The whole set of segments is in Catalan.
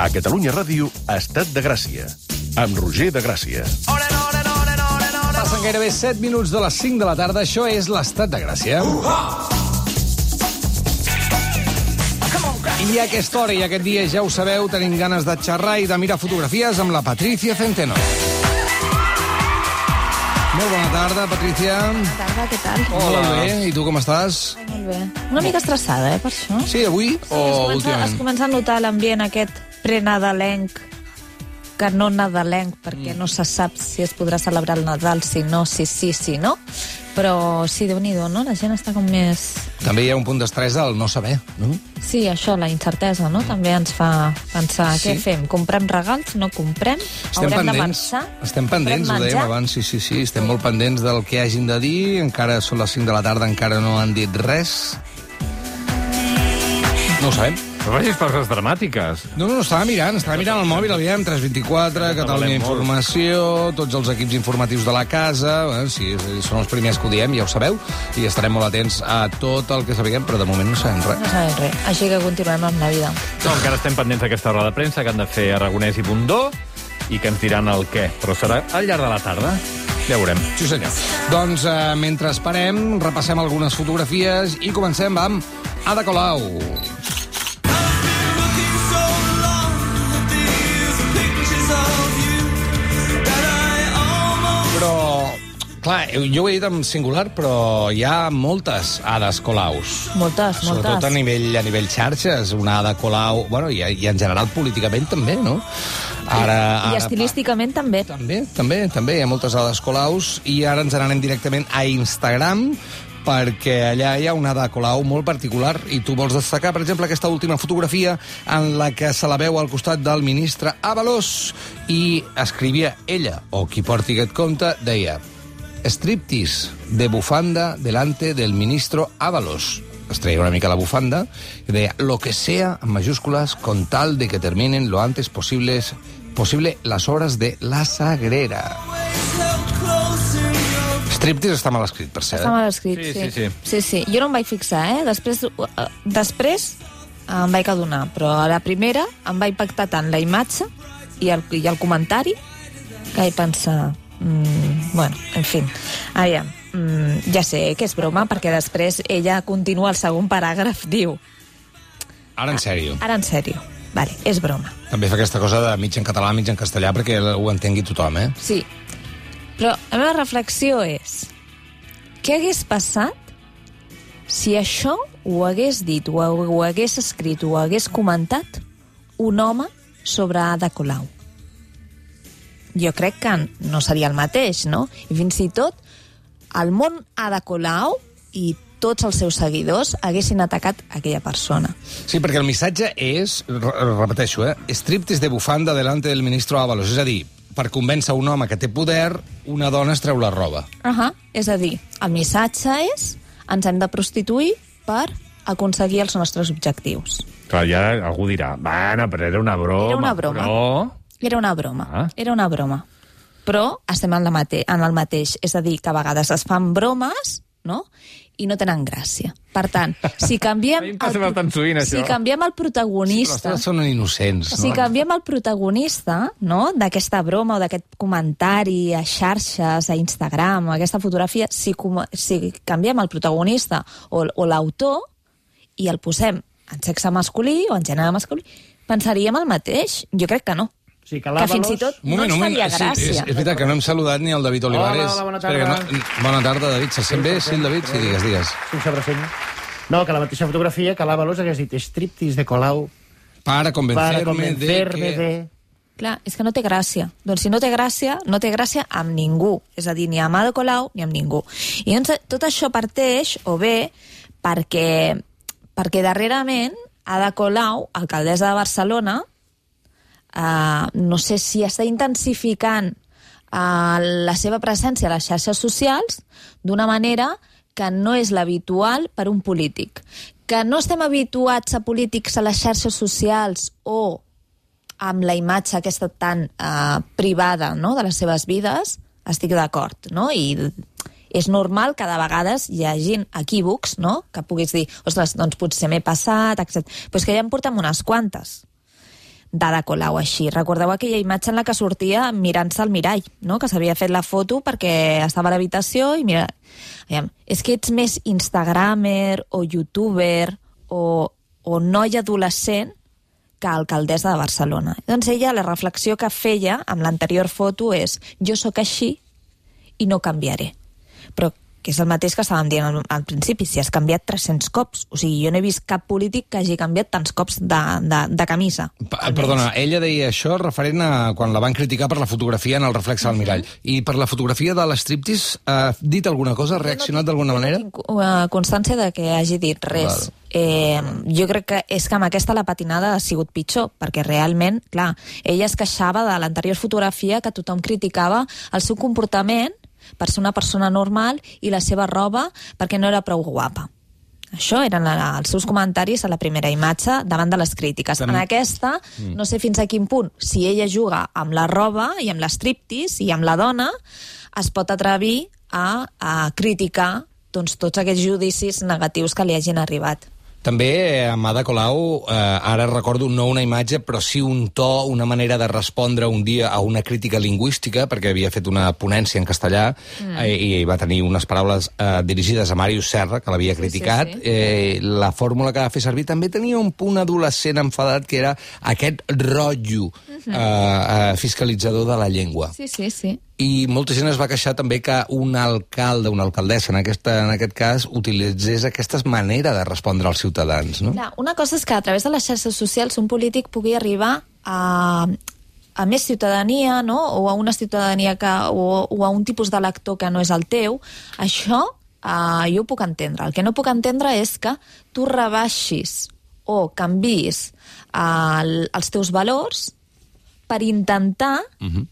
A Catalunya Ràdio, Estat de Gràcia, amb Roger de Gràcia. Passen gairebé 7 minuts de les 5 de la tarda. Això és l'Estat de Gràcia. I a aquesta hora i aquest dia, ja ho sabeu, tenim ganes de xerrar i de mirar fotografies amb la Patricia Centeno. Molt bona tarda, Patricia. Bona tarda, què tal? Molt bé, i tu com estàs? Ai, molt bé. Una mica estressada, eh, per això. Sí, avui o es, comença, últimament? es comença a notar l'ambient aquest prenadalenc que no nadalenc, Mm. perquè no se sap si es podrà celebrar el Nadal, si no, si sí, si no. Però sí, déu nhi no? La gent està com més... També hi ha un punt d'estrès al no saber, no? Sí, això, la incertesa, no? També ens fa pensar, Sí. què fem? Comprem regals? No comprem? Estem Haurem de pendents, marxar? estem pendents, ho dèiem abans, sí, sí, sí, estem molt pendents del que hagin de dir, encara són les 5 de la tarda, encara no han dit res. No ho sabem. No facis coses dramàtiques. No, no, no, estava mirant, estava mirant el mòbil, aviam, 324, Catalunya. Informació, tots els equips informatius de la casa, eh, sí, són els primers que ho diem, ja ho sabeu, i estarem molt atents a tot el que sapiguem, però de moment no sabem res. No sabem res. Així que continuem amb la vida. No, encara estem pendents d'aquesta roda de premsa que han de fer Aragonès i Bundó i que ens diran el què, però serà al llarg de la tarda. Ja veurem. Sí, senyor. Doncs, eh, mentre esperem, repassem algunes fotografies i comencem amb Ada Colau. Clar, jo ho he dit en singular, però hi ha moltes Ades Colaus. Moltes, Sobretot moltes. a nivell, a nivell xarxes, una Ada Colau... Bueno, i, i en general políticament també, no? Ara, I estilísticament també. també, també, també, hi ha moltes Ades Colaus i ara ens n'anem directament a Instagram perquè allà hi ha una Ada Colau molt particular i tu vols destacar, per exemple, aquesta última fotografia en la que se la veu al costat del ministre Avalos i escrivia ella, o qui porti aquest compte, deia striptease de bufanda delante del ministro Avalos es treia una mica la bufanda i deia lo que sea en mayúsculas con tal de que terminen lo antes posibles posible las horas de la Sagrera. Striptease està mal escrit, per cert. Està mal escrit, Sí, sí. sí, sí. sí, sí. Jo no em vaig fixar, eh? Després, uh, després em vaig adonar, però a la primera em va impactar tant la imatge i el, i el comentari que vaig pensar... Mm, bueno, en fi. Aviam, mm, ja sé que és broma, perquè després ella continua el segon paràgraf, diu... Ara, en sèrio. Ara en sèrio. Vale, és broma. També fa aquesta cosa de mig en català, mig en castellà, perquè ho entengui tothom, eh? Sí. Però la meva reflexió és què hagués passat si això ho hagués dit, ho, ho hagués escrit, ho hagués comentat un home sobre Ada Colau? Jo crec que no seria el mateix, no? I fins i tot el món Ada Colau i tots els seus seguidors haguessin atacat aquella persona. Sí, perquè el missatge és, re- repeteixo, eh? striptease de bufanda delante del ministro Ábalos. És a dir, per convèncer un home que té poder, una dona es treu la roba. Uh -huh. És a dir, el missatge és ens hem de prostituir per aconseguir els nostres objectius. Clar, ja algú dirà, bueno, però era una broma. Era una broma. Però... Era una broma, Ah. era una broma. Però estem en, la mate en el mateix. És a dir, que a vegades es fan bromes, no?, i no tenen gràcia. Per tant, si canviem... A mi em passa bastant sovint, això. Si canviem el protagonista... altres són innocents, Si no? canviem el protagonista no, d'aquesta broma o d'aquest comentari a xarxes, a Instagram, a aquesta fotografia, si, si canviem el protagonista o, o l'autor i el posem en sexe masculí o en gènere masculí, pensaríem el mateix? Jo crec que no. Sí, que Que l'Àvalos... fins i tot no moment, ens faria Sí, gràcia. és, és veritat que no hem saludat ni el David Olivares. hola, bona Espera, tarda. que no, bona tarda, David. Se sent bé? Sí, el David? Sí, digues, digues. Sí, sobre fent. No, que la mateixa fotografia que l'Àvalos hagués dit striptease de Colau Para convencerme, para convencerme de que... de... Clar, és que no té gràcia. Doncs si no té gràcia, no té gràcia amb ningú. És a dir, ni amb Ada Colau ni amb ningú. I doncs tot això parteix, o bé, perquè, perquè darrerament Ada Colau, alcaldessa de Barcelona, eh, no sé si està intensificant eh, la seva presència a les xarxes socials d'una manera que no és l'habitual per un polític. Que no estem habituats a polítics a les xarxes socials o amb la imatge aquesta tan eh, privada no? de les seves vides, estic d'acord, no? I és normal que de vegades hi hagin equívocs, no? Que puguis dir, ostres, doncs potser m'he passat, etc. Però és que ja en portem unes quantes d'Ada Colau així. Recordeu aquella imatge en la que sortia mirant-se al mirall, no? que s'havia fet la foto perquè estava a l'habitació i mira... Aviam, és que ets més instagramer o youtuber o, o noia adolescent que alcaldessa de Barcelona. Doncs ella, la reflexió que feia amb l'anterior foto és jo sóc així i no canviaré. Però que és el mateix que estàvem dient al, al principi, si has canviat 300 cops. O sigui, jo no he vist cap polític que hagi canviat tants cops de, de, de camisa. Pa- Perdona, ella deia això referent a quan la van criticar per la fotografia en el reflex al mirall. I per la fotografia de l'striptease, ha dit alguna cosa? Ha reaccionat d'alguna manera? No tinc uh, constància de que hagi dit res. Val. Eh, jo crec que és que amb aquesta la patinada ha sigut pitjor, perquè realment, clar, ella es queixava de l'anterior fotografia que tothom criticava el seu comportament per ser una persona normal i la seva roba perquè no era prou guapa. Això eren la, els seus comentaris a la primera imatge davant de les crítiques. Tam- En aquesta, no sé fins a quin punt, si ella juga amb la roba i amb l'estriptis i amb la dona, es pot atrevir a, a criticar doncs, tots aquests judicis negatius que li hagin arribat. També eh, amb Ada Colau, eh, ara recordo no una imatge, però sí un to, una manera de respondre un dia a una crítica lingüística, perquè havia fet una ponència en castellà mm. eh, i va tenir unes paraules eh, dirigides a Màrius Serra, que l'havia criticat. sí. Eh, la fórmula que va fer servir també tenia un punt adolescent enfadat, que era aquest rotllo eh, eh, fiscalitzador de la llengua. Sí, sí, sí. I molta gent es va queixar també que un alcalde, una alcaldessa, en, aquesta, en aquest cas, utilitzés aquesta manera de respondre als ciutadans, no? Clar, una cosa és que a través de les xarxes socials un polític pugui arribar a, a més ciutadania, no? o a una ciutadania que, o, o a un tipus de lector que no és el teu, això uh, jo ho puc entendre. El que no puc entendre és que tu rebaixis o canvis uh, els teus valors per intentar uh -huh.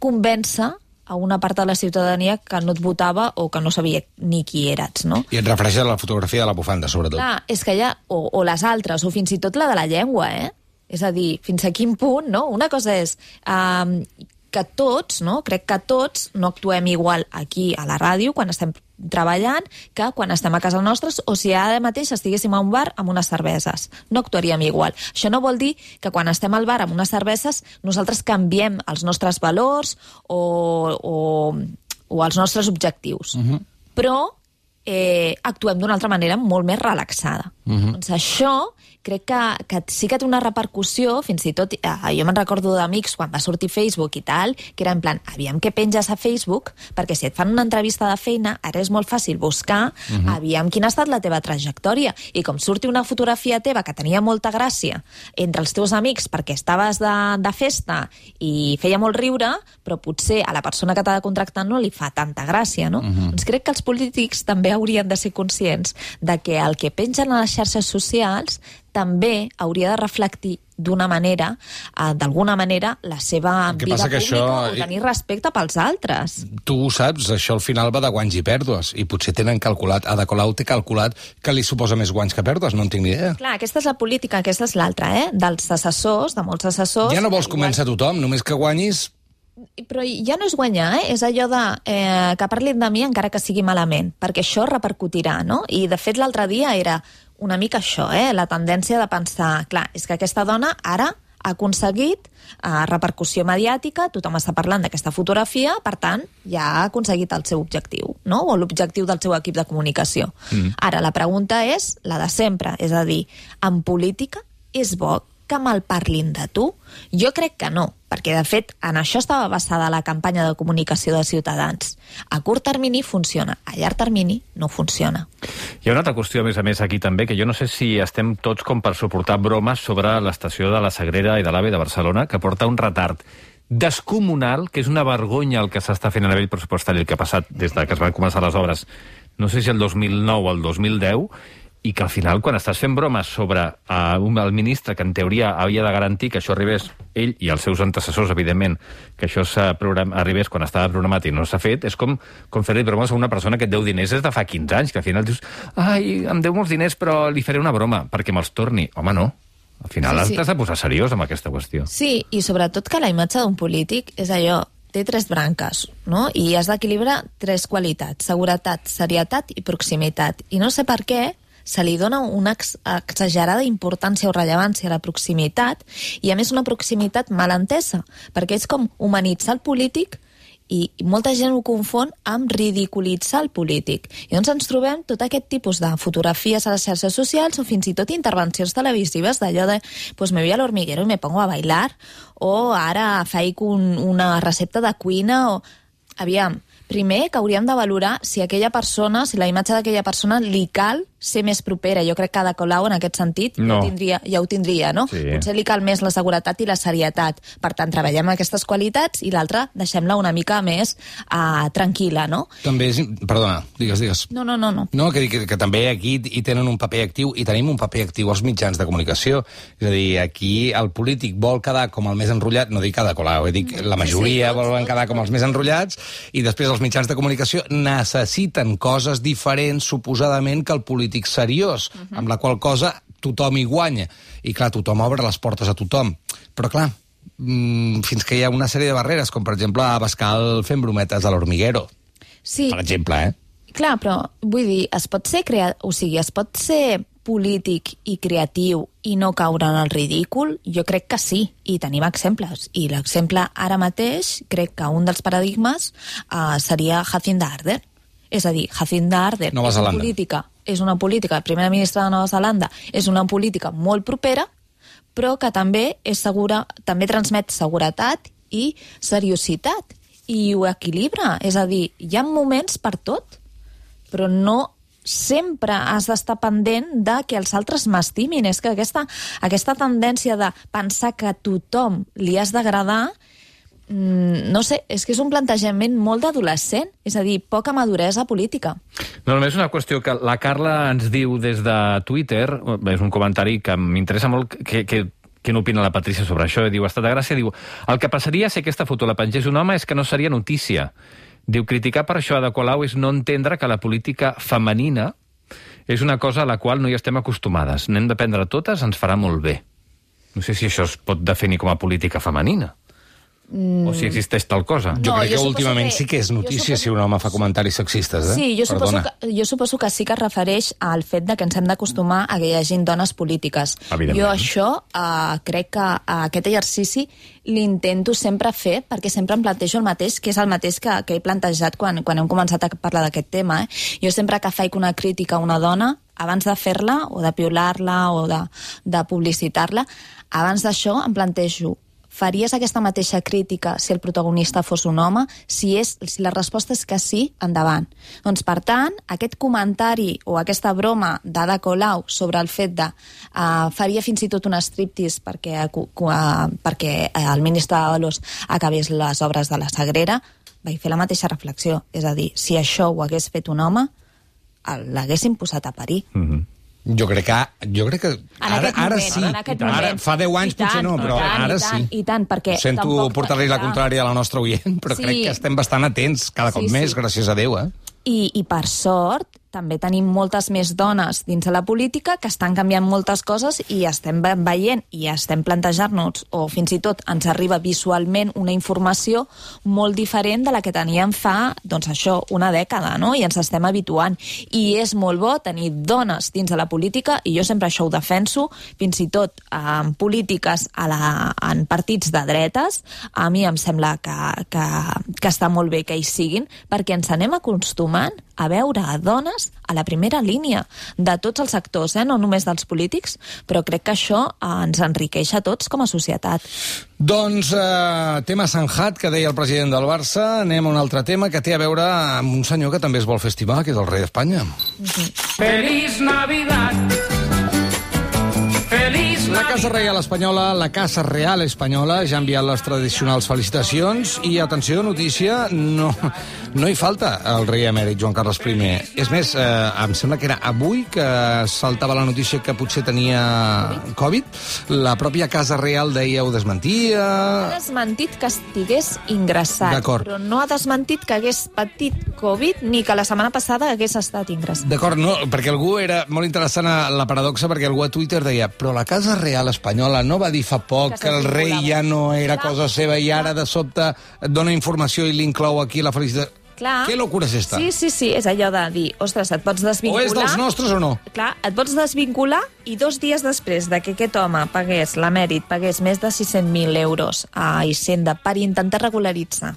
convèncer a una part de la ciutadania que no et votava o que no sabia ni qui eres, no? I et refereixes a la fotografia de la bufanda, sobretot. Clar, és que hi ha... O, o les altres, o fins i tot la de la llengua, eh? És a dir, fins a quin punt, no? Una cosa és um, que tots, no? Crec que tots no actuem igual aquí a la ràdio quan estem treballant que quan estem a casa nostra o si ara mateix estiguéssim a un bar amb unes cerveses. No actuaríem igual. Això no vol dir que quan estem al bar amb unes cerveses nosaltres canviem els nostres valors o, o, o els nostres objectius. Uh -huh. Però eh, actuem d'una altra manera molt més relaxada. Uh -huh. Doncs això crec que, que sí que té una repercussió, fins i tot, eh, jo me'n recordo d'amics quan va sortir Facebook i tal, que era en plan, aviam què penges a Facebook, perquè si et fan una entrevista de feina, ara és molt fàcil buscar, uh -huh. aviam quina ha estat la teva trajectòria, i com surti una fotografia teva que tenia molta gràcia entre els teus amics perquè estaves de, de festa i feia molt riure, però potser a la persona que t'ha de contractar no li fa tanta gràcia, no? Uh -huh. Doncs crec que els polítics també haurien de ser conscients de que el que pengen a les xarxes socials també hauria de reflectir d'una manera, eh, d'alguna manera, la seva vida pública això- o tenir respecte pels altres. Tu ho saps, això al final va de guanys i pèrdues, i potser tenen calculat, Ada Colau té calculat que li suposa més guanys que pèrdues, no en tinc ni idea. Clar, aquesta és la política, aquesta és l'altra, eh? Dels assessors, de molts assessors... Ja no vols igual- convèncer tothom, només que guanyis... Però ja no és guanyar, eh? és allò de eh, que parlin de mi encara que sigui malament, perquè això repercutirà, no? I, de fet, l'altre dia era una mica això, eh? la tendència de pensar, clar, és que aquesta dona ara ha aconseguit eh, repercussió mediàtica, tothom està parlant d'aquesta fotografia, per tant, ja ha aconseguit el seu objectiu, no? o l'objectiu del seu equip de comunicació. Mm. Ara, la pregunta és la de sempre, és a dir, en política és bo que malparlin de tu? Jo crec que no, perquè de fet en això estava basada la campanya de comunicació de Ciutadans. A curt termini funciona, a llarg termini no funciona. Hi ha una altra qüestió, a més a més, aquí també, que jo no sé si estem tots com per suportar bromes sobre l'estació de la Sagrera i de l'AVE de Barcelona, que porta un retard descomunal, que és una vergonya el que s'està fent a nivell pressupostari, el que ha passat des de que es van començar les obres, no sé si el 2009 o el 2010, i que al final, quan estàs fent bromes sobre uh, un, el ministre, que en teoria havia de garantir que això arribés, ell i els seus antecessors, evidentment, que això program- arribés quan estava programat i no s'ha fet, és com, com fer-li bromes a una persona que et deu diners des de fa 15 anys, que al final dius, ai, em deu molts diners, però li faré una broma, perquè me'ls torni. Home, no. Al final sí, sí. t'has de posar seriós amb aquesta qüestió. Sí, i sobretot que la imatge d'un polític és allò, té tres branques, no? I has d'equilibrar tres qualitats, seguretat, serietat i proximitat. I no sé per què se li dona una ex exagerada importància o rellevància a la proximitat i, a més, una proximitat mal entesa, perquè és com humanitzar el polític i, i molta gent ho confon amb ridiculitzar el polític. I doncs ens trobem tot aquest tipus de fotografies a les xarxes socials o fins i tot intervencions televisives d'allò de pues me voy al hormiguero y me pongo a bailar o ara faig un, una recepta de cuina o... Aviam, primer que hauríem de valorar si aquella persona, si la imatge d'aquella persona li cal ser més propera. Jo crec que Ada Colau, en aquest sentit, ja, No. ho tindria, ja ho tindria, no? Sí. Potser li cal més la seguretat i la serietat. Per tant, treballem aquestes qualitats i l'altra deixem-la una mica més uh, tranquil·la, no? També és... Perdona, digues, digues. No, no, no, no. No, que, que, que també aquí hi tenen un paper actiu i tenim un paper actiu als mitjans de comunicació. És a dir, aquí el polític vol quedar com el més enrotllat, no dic cada colau, eh, dic la majoria Sí, sí, volen quedar com els més enrotllats i després els mitjans de comunicació necessiten coses diferents, suposadament, que el polític seriós, amb la qual cosa tothom hi guanya. I clar, tothom obre les portes a tothom. Però clar, mm, fins que hi ha una sèrie de barreres, com per exemple a Bascal fent brometes a l'Hormiguero, Sí, per exemple, eh? clar, però vull dir, es pot ser crea... o sigui, es pot ser polític i creatiu i no caure en el ridícul? Jo crec que sí, i tenim exemples. I l'exemple ara mateix, crec que un dels paradigmes uh, seria Jacinda Ardern. És a dir, Jacinda Ardern Nova és política, és una política, primera ministra de Nova Zelanda, és una política molt propera, però que també és segura, també transmet seguretat i seriositat i ho equilibra, és a dir, hi ha moments per tot, però no sempre has d'estar pendent de que els altres m'estimin. És que aquesta, aquesta tendència de pensar que a tothom li has d'agradar no sé, és que és un plantejament molt d'adolescent, és a dir, poca maduresa política. No, només una qüestió que la Carla ens diu des de Twitter, és un comentari que m'interessa molt, que, que, què n'opina la Patrícia sobre això? Diu, Estat de Gràcia, diu, el que passaria si aquesta foto la pengés un home és que no seria notícia. Diu, criticar per això a de Colau és no entendre que la política femenina és una cosa a la qual no hi estem acostumades. N'hem d'aprendre totes, ens farà molt bé. No sé si això es pot definir com a política femenina. Mm. O si existeix tal cosa. Jo No, crec jo que últimament que- sí que és jo notícia suposo- si un home fa comentaris sexistes, eh? Sí, jo suposo, que, jo suposo que sí que es refereix al fet de que ens hem d'acostumar a que hi hagin dones polítiques. Jo això uh, crec que uh, aquest exercici l'intento sempre fer perquè sempre em plantejo el mateix, que és el mateix que, que he plantejat quan, quan hem començat a parlar d'aquest tema. Eh? Jo sempre que faig una crítica a una dona, abans de fer-la, o de piular-la, o de, de publicitar-la, abans d'això em plantejo faries aquesta mateixa crítica si el protagonista fos un home? Si, és, si la resposta és que sí, endavant. Doncs, per tant, aquest comentari o aquesta broma d'Ada Colau sobre el fet de uh, faria fins i tot un striptease perquè, uh, perquè el ministre Avalos acabés les obres de la Sagrera, vaig fer la mateixa reflexió. És a dir, si això ho hagués fet un home, l'haguessin posat a parir. Mm -hmm. Jo crec que... Jo crec que ara, aquest ara moment, sí. ara, moment. fa 10 anys tant, potser no, però tant, ara i tant, sí. i tant, perquè Sento tampoc- portar-li la contrària a la nostra oient, però Sí. crec que estem bastant atents cada cop Sí, més, sí. gràcies a Déu, eh? I, I per sort, també tenim moltes més dones dins de la política que estan canviant moltes coses i estem ve- veient i estem plantejant-nos, o fins i tot ens arriba visualment una informació molt diferent de la que teníem fa, doncs això, una dècada, no? I ens estem habituant. I és molt bo tenir dones dins de la política, i jo sempre això ho defenso, fins i tot en polítiques a la, en partits de dretes, a mi em sembla que, que, que està molt bé que hi siguin, perquè ens anem acostumant a veure a dones a la primera línia de tots els sectors, eh? no només dels polítics, però crec que això eh, ens enriqueix a tots com a societat. Doncs, eh, tema Sanjat, que deia el president del Barça, anem a un altre tema que té a veure amb un senyor que també es vol fer estimar, que és el rei d'Espanya. Feliz Navidad. La Casa. Reial Espanyola, la Casa Real Espanyola, ja ha enviat les tradicionals felicitacions i, atenció, notícia, no, no hi falta el rei emèrit Joan Carles I. És més, eh, em sembla que era avui que saltava la notícia que potser tenia Covid. La pròpia Casa Real deia ho Ha desmentia... desmentit que estigués ingressat, però no ha desmentit que hagués patit Covid ni que la setmana passada hagués estat ingressat. D'acord, no, perquè algú era molt interessant la paradoxa, perquè algú a Twitter deia però la Casa Real Espanyola no va dir fa poc Que que, el rei ja no era Clar. cosa seva i ara de sobte dona informació i l'inclou aquí la felicitat. Clar. Què locura és esta? Sí, sí, sí, és allò de dir, ostres, et pots O desvincular... és dels nostres o no? Clar, et pots desvincular i dos dies després de que aquest home pagués, l'emèrit, pagués més de 600.000 euros a Hisenda per intentar regularitzar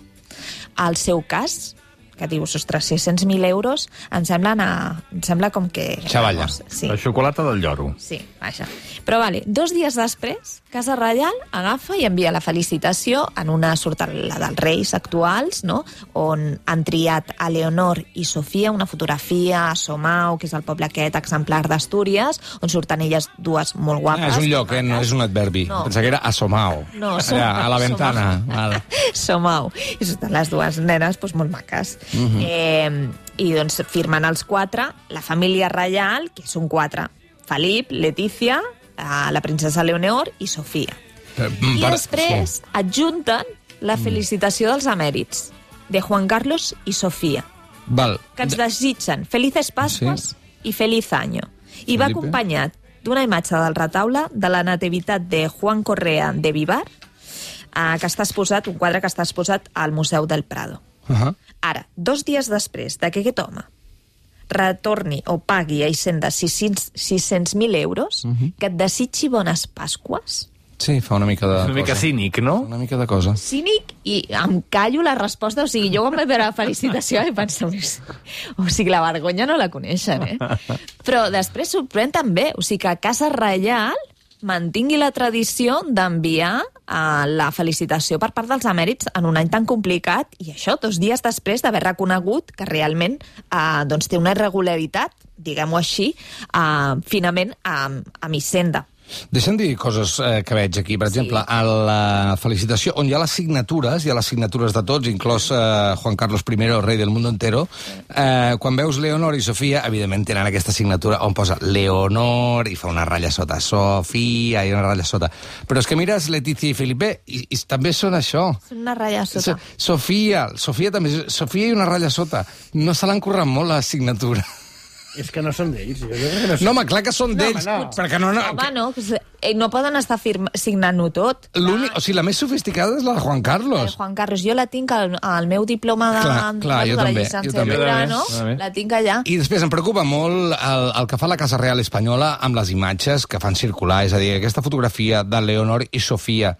el seu cas, que dius, ostres, 600.000 euros, em sembla, anar, em sembla com que... Xavalla. Sí. La xocolata del lloro. Sí, vaja. Però vale, dos dies després, Casa Reial agafa i envia la felicitació en una surt la dels reis actuals, no? on han triat a Leonor i Sofia, una fotografia a Somau, que és el poble aquest exemplar d'Astúries, on surten elles dues molt guapes. Ah, és un lloc, eh? no és un adverbi. No. Pensava que era asomao. No, Allà, a la ventana. Val. Somau. I surten les dues nenes doncs, molt maques. Uh. -huh. eh, I doncs firmen els quatre, la família reial, que són quatre, Felip, Letícia, eh, la princesa Leonor i Sofia. Eh, I per- després sí. adjunten la Mm. felicitació dels emèrits, de Juan Carlos i Sofia, Val. que ens desitgen Felices Pasques Sí. i Feliz Año. I va Felipe. acompanyat d'una imatge del retaule de la nativitat de Juan Correa de Vivar, eh, que està exposat, un quadre que està exposat al Museu del Prado. Uh -huh. Ara, dos dies després de que aquest home retorni o pagui a Hisenda 600 600.000 euros, que et desitgi bones Pasques, Sí, fa una mica de Una mica cosa. cínic, no? Una mica de cosa. cínic i em callo la resposta. O sigui, jo quan vaig veure la felicitació vaig pensar... O sigui, la vergonya no la coneixen, eh? Però després sorprèn també. O sigui, que Casa Reial mantingui la tradició d'enviar uh, la felicitació per part dels emèrits en un any tan complicat i això dos dies després d'haver reconegut que realment uh, doncs té una irregularitat, diguem-ho així, uh, finament uh, amb Hisenda. Deixa'm dir coses eh, que veig aquí. Per exemple, a la felicitació, on hi ha les signatures, hi ha les signatures de tots, inclòs eh, Juan Carlos I, rei del mundo entero, eh, quan veus Leonor i Sofia, evidentment tenen aquesta signatura on posa Leonor i fa una ratlla sota Sofia i una ratlla sota. Però és que mires Letícia i Felipe i, i també són això. És una ratlla So, sota. Sofia, Sofia també, Sofia i una ratlla sota. No se l'han currat molt, la signatura. És que no són d'ells. Jo, jo crec que no, són... No, home, clar que són No, d'ells, home, no. perquè no... no Home, no, que, eh, no poden estar firma, signant-ho tot. L'únic, o sigui, la més sofisticada és la de Juan Eh, Carlos. Juan Carlos, jo la tinc al, al meu diploma de, Clar, clar, jo de la també, jo també. Jo no? La tinc allà. I després em preocupa molt el, el que fa la Casa Real Espanyola amb les imatges que fan circular. És a dir, aquesta fotografia de Leonor i Sofia,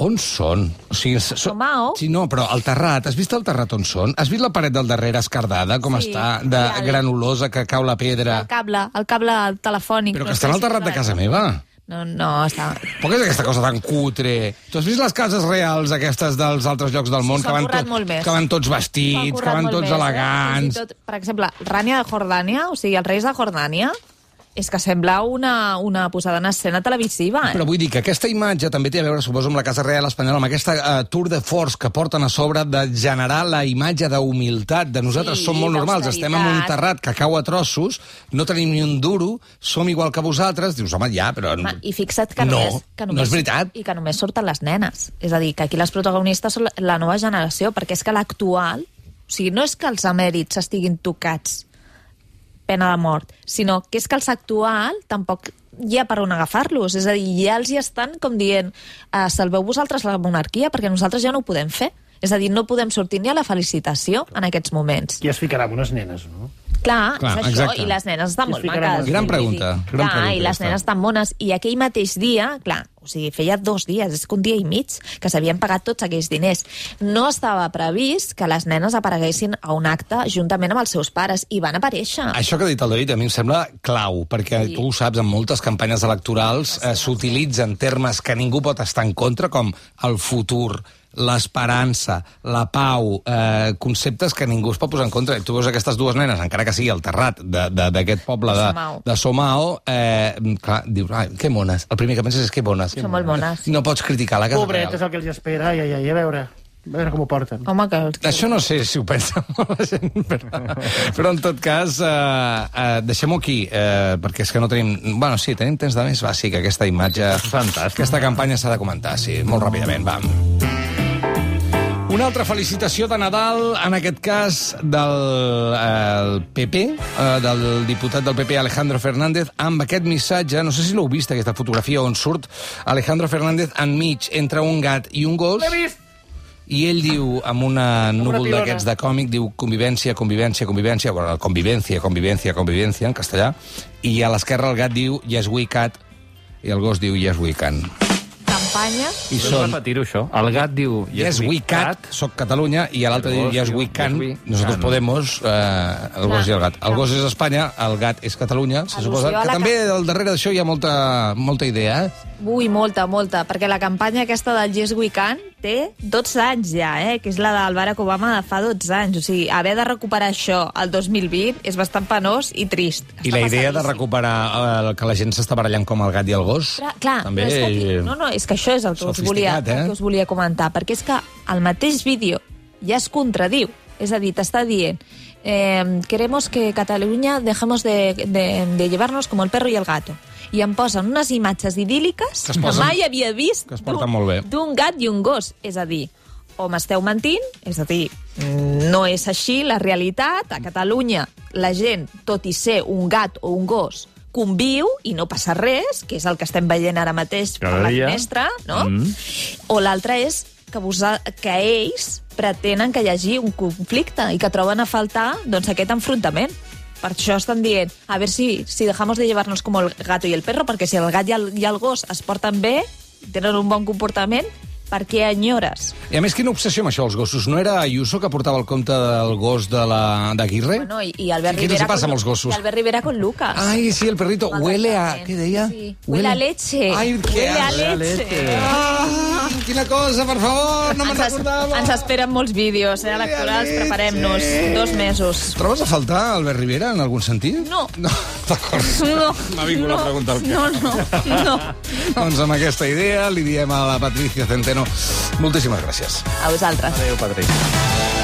on són? O sigui, so, Somao? Sí, no, però el terrat, has vist el terrat on són? Has vist la paret del darrere escardada, com Sí, està, de i el- granulosa, que cau la pedra? El cable, el cable telefònic. Però no que sé està si terrat de casa meva. No, no, està... Però què és aquesta cosa tan cutre? Tu has vist les cases reals aquestes dels altres llocs del món s'ho que, van currat molt més. que van tots vestits, que van tots més, elegants... Eh? Fins i tot, per exemple, Rània de Jordània, o sigui, els reis de Jordània, és que sembla una, una posada en escena televisiva, eh? Però vull dir que aquesta imatge també té a veure, suposo, amb la Casa Real Espanyola, amb aquesta uh, tour de force que porten a sobre de generar la imatge d'humilitat, de nosaltres Sí, som molt normals, estem en un terrat que cau a trossos, no tenim ni un duro, som igual que vosaltres, dius, home, ja, però... Home, I fixa't que no, només, que només... no és veritat. I que només surten les nenes. És a dir, que aquí les protagonistes són la nova generació, perquè és que l'actual... O sigui, no és que els emèrits estiguin tocats pena de mort, sinó que és que els actual tampoc hi ha per on agafar-los. És a dir, ja els hi estan com dient eh, salveu vosaltres la monarquia perquè nosaltres ja no ho podem fer. És a dir, no podem sortir ni a la felicitació en aquests moments. Qui es ficarà amb unes nenes, no? Clar, Clar, és això, exacte. i les nenes estan molt maques. Gran pregunta, gran clar, pregunta, i les està. nenes estan bones. I aquell mateix dia, clar, o sigui, feia dos dies, és que un dia i mig, que s'havien pagat tots aquells diners. No estava previst que les nenes apareguessin a un acte juntament amb els seus pares, i van aparèixer. Això que ha dit el David a mi em sembla clau, perquè Sí. tu ho saps, en moltes campanyes electorals eh, s'utilitzen termes que ningú pot estar en contra, com el futur, l'esperança, la pau, eh, conceptes que ningú es pot posar en contra. I tu veus aquestes dues nenes, encara que sigui el terrat de- de- d'aquest poble de, Somao. de Somao, eh, clar, dius, ai, que mones. El primer que penses és que bones. Són molt bones. No pots criticar la Casa Pobret, és Real. el que els espera. Ai, ai, ai, a veure. A veure com ho porten. Home, que... Això no sé si ho pensa molt la gent, però, però en tot cas, eh, eh, deixem-ho aquí, eh, perquè és que no tenim... Bueno, sí, tenim temps de més, va, sí, que aquesta imatge... Fantàstic. Aquesta campanya s'ha de comentar, sí, molt ràpidament, va. Una altra felicitació de Nadal, en aquest cas del eh, PP, eh, del diputat del PP Alejandro Fernández, amb aquest missatge, no sé si l'heu vist, aquesta fotografia on surt Alejandro Fernández enmig entre un gat i un gos, L'he vist! i ell diu, amb una núvol d'aquests de còmic, diu convivència, convivència, convivència, bueno, convivència, convivència, convivència, en castellà, i a l'esquerra el gat diu yes we cat, i el gos diu yes we can. Campanya. I són repetir-ho, això? El gat diu... yes we cat, soc Catalunya, i l'altre diu yes we can, yes we nosotros can. podemos, eh, el gos i el gat. El gos és Espanya, el gat és Catalunya, se suposa que també al darrere d'això hi ha molta, molta idea, eh? Ui, molta, molta, perquè la campanya aquesta del Yes We Can té 12 anys ja, eh? que és la del Barack Obama de fa 12 anys. O sigui, haver de recuperar això al 2020 és bastant penós i trist. I Està la idea de recuperar eh, que la gent s'està barallant com el gat i el gos... Clar, clar també... però és que aquí, no, no, és que això és el que, us volia, eh? el que us volia comentar, perquè és que el mateix vídeo ja es contradiu. És a dir, t'està dient eh, queremos que Catalunya dejemos de, de, de llevarnos como el perro y el gato. I em posen unes imatges idíl·liques Que es que, posen- mai havia vist d'un- gat i un gos. És a dir, o m'esteu mentint, és a dir, no és així la realitat. A Catalunya la gent, tot i ser un gat o un gos, conviu i no passa res, que és el que estem veient ara mateix Cada per la dia. finestra, no? Mm. O l'altre és que, vosa, que ells pretenen que hi hagi un conflicte i que troben a faltar doncs, aquest enfrontament. Per això estan dient, a ver si, si dejamos de llevarnos como el gato y el perro, perquè si el gat i el, i el gos es porten bé, tenen un bon comportament, per què enyores? I a més, quina obsessió amb això, els gossos? No era Ayuso que portava el compte del gos de la d'Aguirre? Bueno, i, i Albert Sí, què els Rivera... passa amb els gossos? I Albert Rivera con Lucas. Ai, sí, el perrito. Huele a... Què deia? Sí. Huele a leche. Ai, què Huele a leche. Ah, quina cosa, per favor, no me'n recordava. ens esperen molts vídeos eh, electorals, preparem-nos. Dos mesos. Trobes a faltar Albert Rivera, en algun sentit? No. No, d'acord. No, M'ha vingut no, a preguntar el què. No, no, no. Doncs amb aquesta idea li diem a la Patricia Centeno moltíssimes gràcies. A vosaltres. Adéu.